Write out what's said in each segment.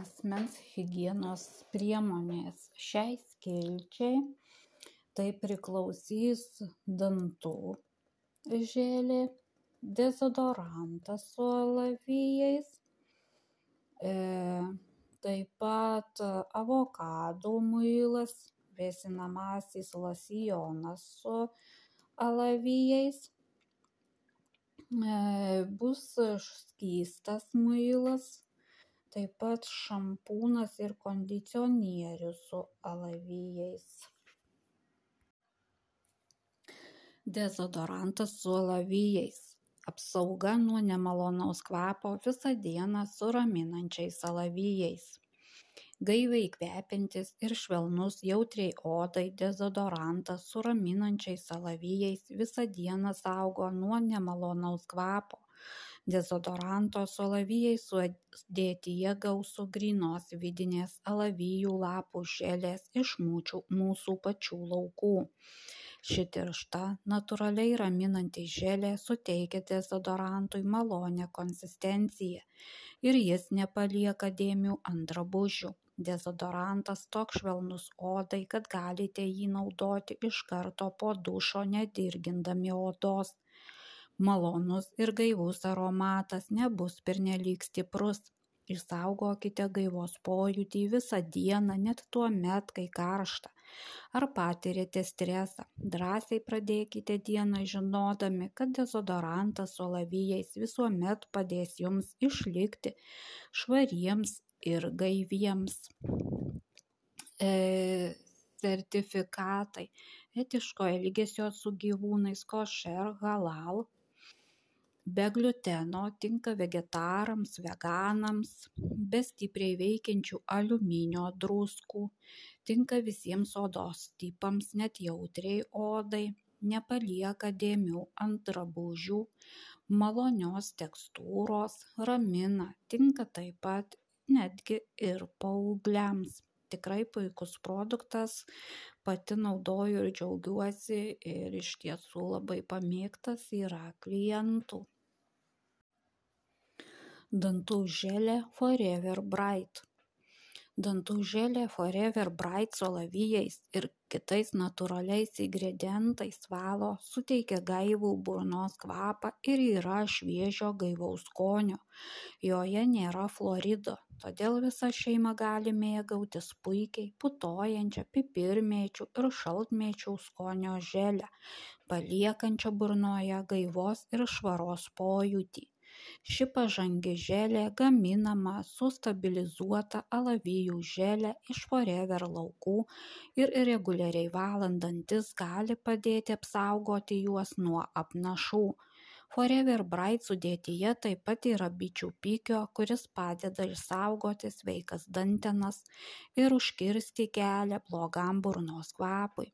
asmens higienos priemonės. Šiai skilčiai tai priklausys dantų želė dezodorantas su alavijais e, taip pat avokadų muilas vėsinamasis losjonas su alavijais e, bus skystas muilas taip pat šampūnas ir kondicionierius su alavijais. Dezodorantas su alavijais. Apsauga nuo nemalonaus kvapo visą dieną su raminančiais alavijais. Gaiviai kvepiantis ir švelnus jautriai odai dezodorantas su raminančiais alavijais visą dieną saugo nuo nemalonaus kvapo dezodoranto su alavijais sudėtyje gausu grynos vidinės alavijų lapų želės iš mūčių mūsų pačių laukų. Ši tiršta natūraliai raminanti želė suteikia dezodorantui malonią konsistenciją ir jis nepalieka dėmių ant drabužių. Dezodorantas toks švelnus odai kad galite jį naudoti iš karto po dušo nedirgindami odos malonus ir gaivus aromatas nebus pernelyg stiprus. Išsaugokite gaivos pojūtį visą dieną net tuo met kai karšta ar patiriate stresą. Drąsiai pradėkite dieną žinodami kad dezodorantas su alavijais visuomet padės jums išlikti švariems ir gaiviems. E, sertifikatai. Etiško elgesio su gyvūnais košer halal be gliuteno tinka vegetarams veganams be stipriai veikiančių aliuminio druskų. Tinka visiems odos tipams net jautriai odai. Nepalieka dėmių ant drabužių malonios tekstūros ramina. Tinka taip pat netgi ir paaugliams. Tikrai puikus produktas pati naudoju ir džiaugiuosi ir iš tiesų labai pamėgtas yra klientų. Dantų želė forever bright dantų želė forever bright su alavijais ir kitais natūraliais ingredientais valo suteikia gaivų burnos kvapą ir yra šviežio gaivaus skonio. Joje nėra fluorido todėl visa šeima gali mėgautis puikiai putojančia pipirmėčių ir šaltmėčių skonio žele paliekančia burnoje gaivos ir švaros pojūtį ši pažangi želė gaminama su stabilizuota alavijų žele iš forever laukų ir reguliariai valant dantis gali padėti apsaugoti juos nuo apnašų. Forever bright sudėtyje taip pat yra bičių pikio kuris padeda išsaugoti sveikas dantenas ir užkirsti kelią blogam burnos kvapui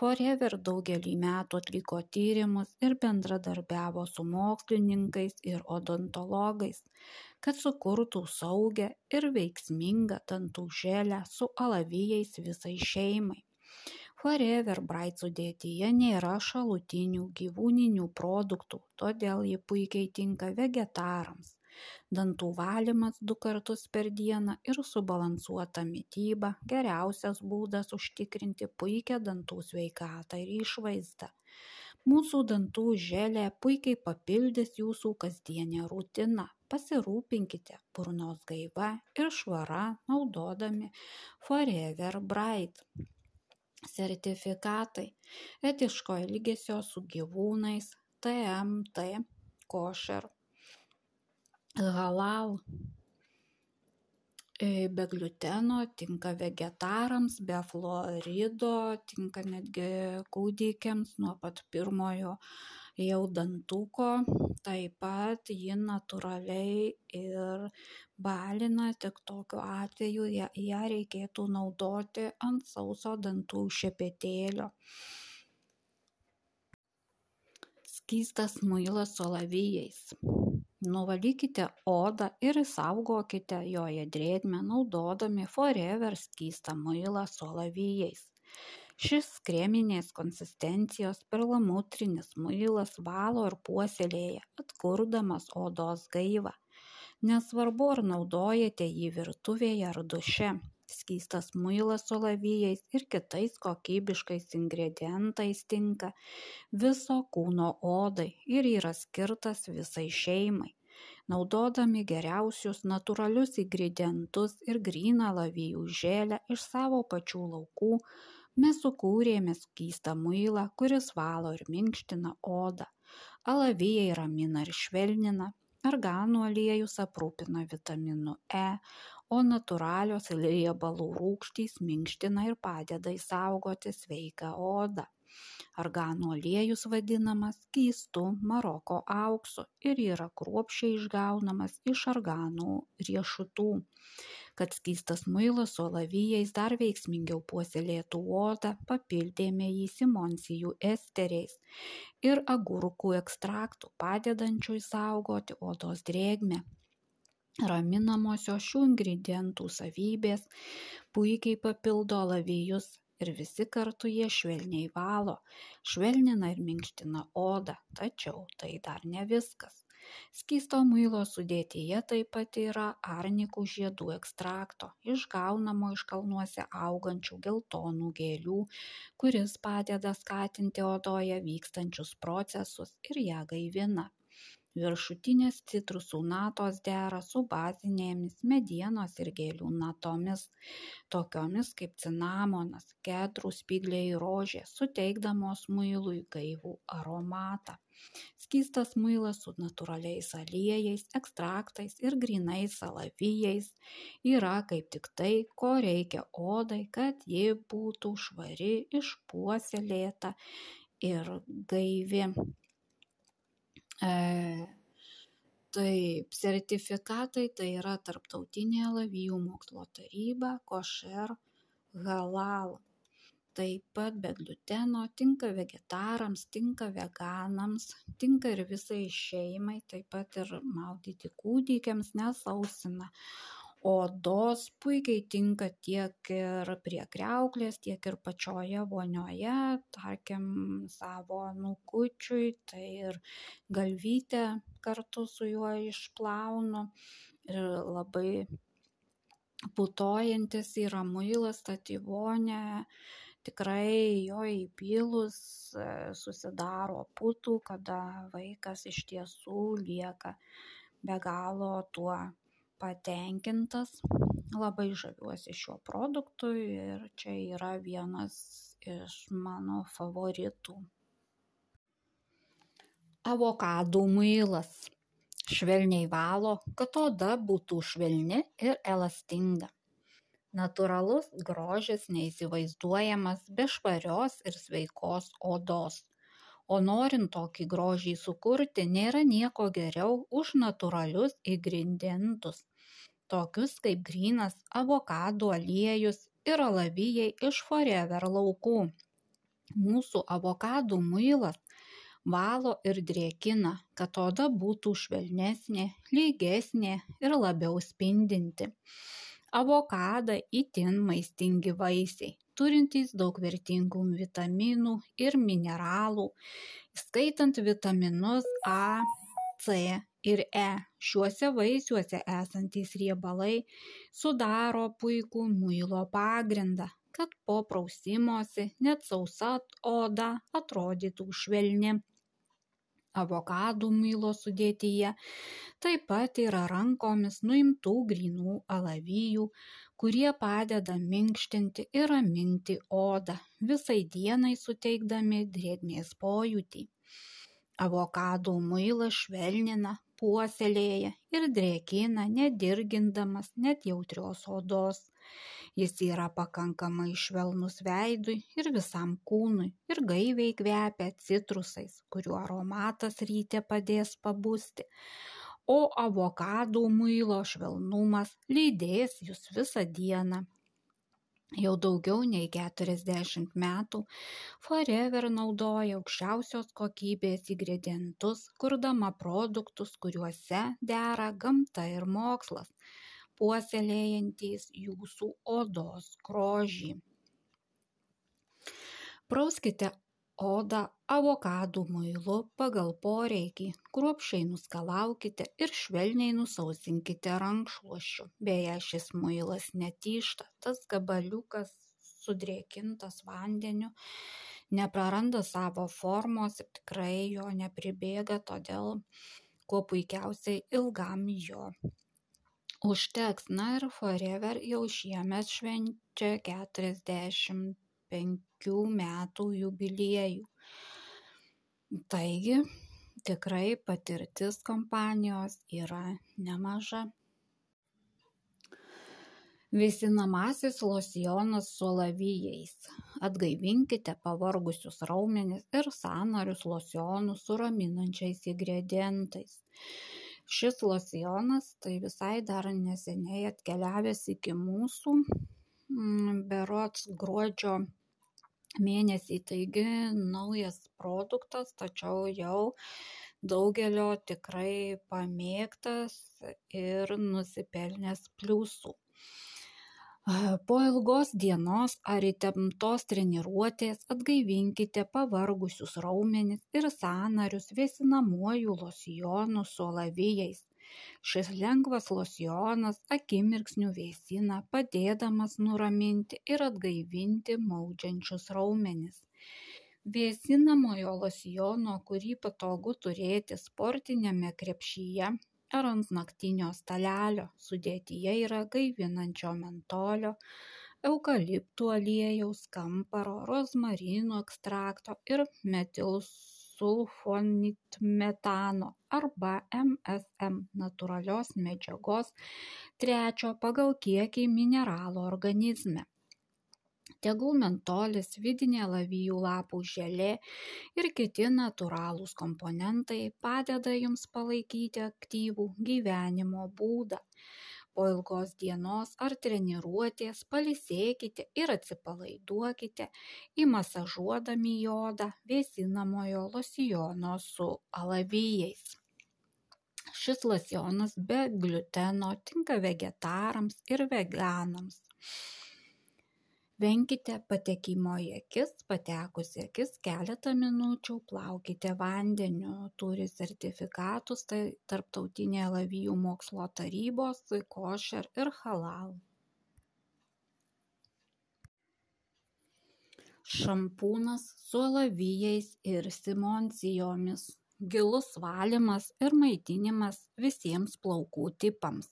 forever daugelį metų atliko tyrimus ir bendradarbiavo su mokslininkais ir odontologais kad sukurtų saugią ir veiksmingą dantų želę su alavijais visai šeimai. Forever bright sudėtyje nėra šalutinių gyvūninių produktų todėl ji puikiai tinka vegetarams dantų valymas du kartus per dieną ir subalansuota mityba geriausias būdas užtikrinti puikią dantų sveikatą ir išvaizdą. Mūsų dantų želė puikiai papildys jūsų kasdienę rutiną. Pasirūpinkite burnos gaiva ir švara naudodami forever bright sertifikatai. Etiško elgesio su gyvūnais tmt kosher halal. E, be gliuteno tinka vegetarams be fluorido tinka netgi kūdikiams nuo pat pirmojo jau dantuko. Taip pat ji natūraliai ir balina tik tokiu atveju ją, reikėtų naudoti ant sauso dantų šepetėlio. Skystas muilas su alavijais nuvalykite odą ir išsaugokite joje drėgmę naudodami forever skystą muilą su alavijais šis kreminės konsistencijos perlamutrinis muilas valo ir puoselėja atkurdamas odos gaivą Nesvarbu, ar naudojate jį virtuvėje ar duše. Skystas muilas su alavijais ir kitais kokybiškais ingredientais tinka viso kūno odai ir yra skirtas visai šeimai. Naudodami geriausius natūralius ingredientus ir gryną alavijų žėlę iš savo pačių laukų, mes sukūrėme skystą muilą, kuris valo ir minkština odą. Alavijai ramina ir švelnina, arganų aliejus aprūpina vitaminu E, o natūralios riebalų rūgštys minkština ir padeda išsaugoti sveiką odą. Arganų aliejus vadinamas skystu Maroko auksu ir yra kruopšiai išgaunamas iš arganų riešutų kad skystas muilas su alavijais dar veiksmingiau puoselėtų odą, papildėme jį simonsijų esteriais ir agurkų ekstraktų, padedančių įsaugoti odos drėgmę. Raminamosios šių ingredientų savybės puikiai papildo alavijus ir visi kartu jie švelniai valo, švelnina ir minkština odą, tačiau tai dar ne viskas. Skysto muilo sudėtyje taip pat yra arnikų žiedų ekstrakto, išgaunamo iš kalnuose augančių geltonų gėlių, kuris padeda skatinti odoje vykstančius procesus ir ją gaivina. Viršutinės citrusų natos dera su bazinėmis medienos ir gėlių natomis, tokiomis kaip cinamonas, kedrų, spygliai rožė, suteikdamos muilui gaivų aromatą. Skystas muilas su natūraliais aliejais, ekstraktais ir grinais alavijais yra kaip tik tai, ko reikia odai, kad ji būtų švari, išpuoselėta ir gaivi. Taip, sertifikatai tai yra Tarptautinė alavijų mokslo taryba, košer, halal. Taip pat be gliuteno tinka vegetarams, tinka veganams, tinka ir visai šeimai, taip pat ir maudyti kūdikiams nesausina odos puikiai tinka tiek ir prie kriauklės, tiek ir pačioje vonioje, tarkim, savo nukučiui, tai ir galvytę kartu su juo išplaunu. Ir labai putojantis yra muilas, vonę tikrai jo įpylus e, susidaro putų, kada vaikas iš tiesų lieka be galo tuo patenkintas. Labai žaviuosi šiuo produktu ir čia yra vienas iš mano favoritų. Avokadų muilas. Švelniai valo kad oda būtų švelni ir elastinga. Natūralus grožis neįsivaizduojamas be švarios ir sveikos odos o norint tokį grožį sukurti nėra nieko geriau už natūralius ingredientus. Tokius kaip grynas avokadų aliejus ir alavijai iš forever laukų. Mūsų avokadų muilas valo ir drėkina kad oda būtų švelnesnė lygesnė ir labiau spindinti. Avokadai itin maistingi vaisiai turintys daug vertingų vitaminų ir mineralų, įskaitant vitaminus A, C ir E. Šiuose vaisiuose esantys riebalai sudaro puikų muilo pagrindą, kad po prausimosi net sausa oda atrodytų švelni avokadų muilo sudėtyje taip pat yra rankomis nuimtų grynų alavijų kurie padeda minkštinti ir raminti odą visai dienai suteikdami drėgmės pojūtį. Avokadų muilas švelnina puoselėja ir drėkina nedirgindamas net jautrios odos. Jis yra pakankamai švelnus veidui ir visam kūnui ir gaiviai kvepia citrusais kurių aromatas ryte padės pabusti o avokadų muilo švelnumas lydės jus visą dieną. Jau daugiau nei keturiasdešimt metų forever naudoja aukščiausios kokybės ingredientus kurdama produktus kuriuose dera gamta ir mokslas puoselėjantys jūsų odos grožį. Prauskite odą avokadų muilu pagal poreikį. Kruopščiai nuskalaukite ir švelniai nusausinkite rankšluosčiu beje šis muilas netyžta tas gabaliukas sudrėkintas vandeniu nepraranda savo formos ir tikrai jo nepribėga todėl kuo puikiausiai ilgam jo užteks. Na ir forever jau šiemet švenčia keturiasdešimt penkių metų jubiliejų. Taigi, tikrai patirtis kompanijos yra nemaža. Vėsinamasis losionas su alavijais. Atgaivinkite pavargusius raumenis ir sanarius losionų su raminančiais ingredientais. Šis losionas tai visai dar neseniai atkeliavęs iki mūsų, mm, berots gruodžio mėnesį. Taigi naujas produktas tačiau jau daugelio tikrai pamėgtas ir nusipelnęs pliusų. Po ilgos dienos ar įtemptos treniruotės atgaivinkite pavargusius raumenis ir sąnarius vėsinamuoju losjonu su alavijais šis lengvas losjonas akimirksniu vėsina padėdamas nuraminti ir atgaivinti maudžiančius raumenis. Vėsinamojo losjono kurį patogu turėti sportiniame krepšyje ar ant naktinio stalelio sudėtyje yra gaivinančio mentolio eukaliptų aliejaus kamparo rozmarinų ekstrakto ir metilus sulfonitmetano arba msm natūralios medžiagos trečio pagal kiekį mineralų organizme. Tegul mentolis, vidinė lavijų lapų želė ir kiti natūralūs komponentai padeda jums palaikyti aktyvų gyvenimo būdą po ilgos dienos ar treniruotės pailsėkite ir atsipalaiduokite įmasažuodami į odą vėsinamojo losjono su alavijais. Šis losjonas be gliuteno tinka vegetarams ir veganams. Venkite patekimo į akis, patekus į akis keletą minučių plaukite vandeniu. Turi sertifikatus tai Tarptautinė lavijų mokslo tarybos, košer ir halal. Šampūnas su alavijais ir simoncijomis. Gilus valymas ir maitinimas visiems plaukų tipams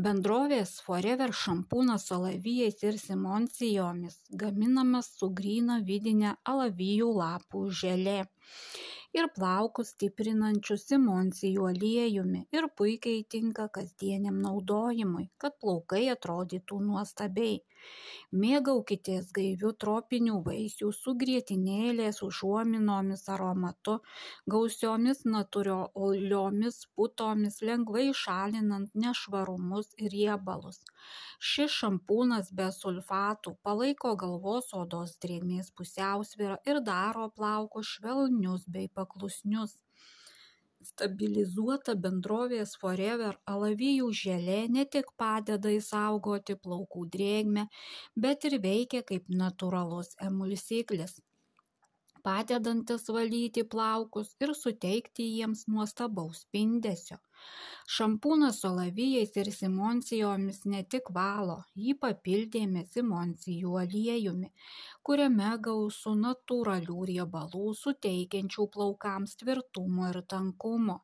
bendrovės forever šampūnas su alavijais ir simoncijomis gaminamas su gryna vidine alavijų lapų želė ir plaukus stiprinančiu simoncijų aliejumi ir puikiai tinka kasdieniam naudojimui, kad plaukai atrodytų nuostabiai. Mėgaukitės gaivių tropinių vaisių su grietinėlės užuominomis aromatu, gausiomis natūraliomis putomis, lengvai šalinant nešvarumus ir riebalus. Šis šampūnas be sulfatų palaiko galvos odos drėgmės pusiausvyrą ir daro plaukus švelnius bei paklusnius stabilizuota bendrovės forever alavijų želė ne tik padeda išsaugoti plaukų drėgmę bet ir veikia kaip natūralus emulsiklis padedantis valyti plaukus ir suteikti jiems nuostabaus spindesio. Šampūnas su alavijais ir simoncijomis ne tik valo jį papildėme simoncijų aliejumi kuriame gausu natūralių riebalų suteikiančių plaukams tvirtumo ir tankumo.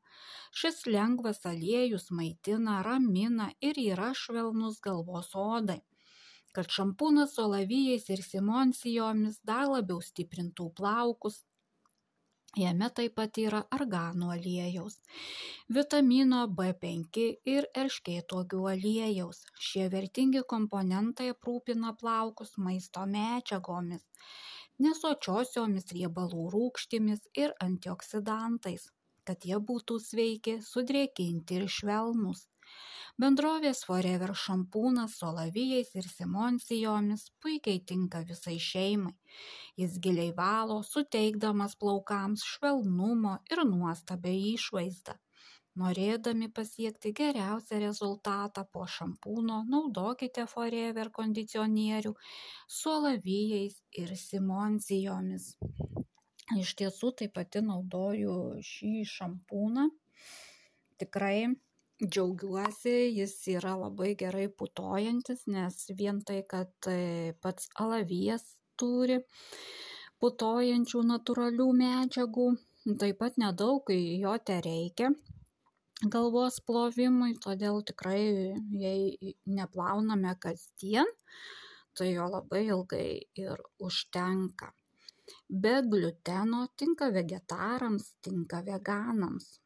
Šis lengvas aliejus maitina ramina ir yra švelnus galvos odai kad šampūnas su alavijais ir simoncijomis dar labiau stiprintų plaukus. Jame taip pat yra arganų aliejaus, vitamino B5 ir erškėtogių aliejaus. Šie vertingi komponentai aprūpina plaukus maisto medžiagomis, nesočiosiomis riebalų rūkštimis ir antioksidantais, kad jie būtų sveiki, sudrėkinti ir švelnus bendrovės forever šampūnas su alavijais ir simoncijomis puikiai tinka visai šeimai jis giliai valo suteikdamas plaukams švelnumo ir nuostabią išvaizdą norėdami pasiekti geriausią rezultatą po šampūno naudokite forever kondicionierių su alavijais ir simoncijomis Iš tiesų tai pati naudoju šį šampūną. Tikrai džiaugiuosi, jis yra labai gerai putojantis, nes vien tai, kad e, pats alavijas turi putojančių natūralių medžiagų, taip pat nedaug jo te reikia galvos plovimui, todėl tikrai jei neplauname kasdien, tai jo labai ilgai ir užtenka. Be gliuteno tinka vegetarams, tinka veganams.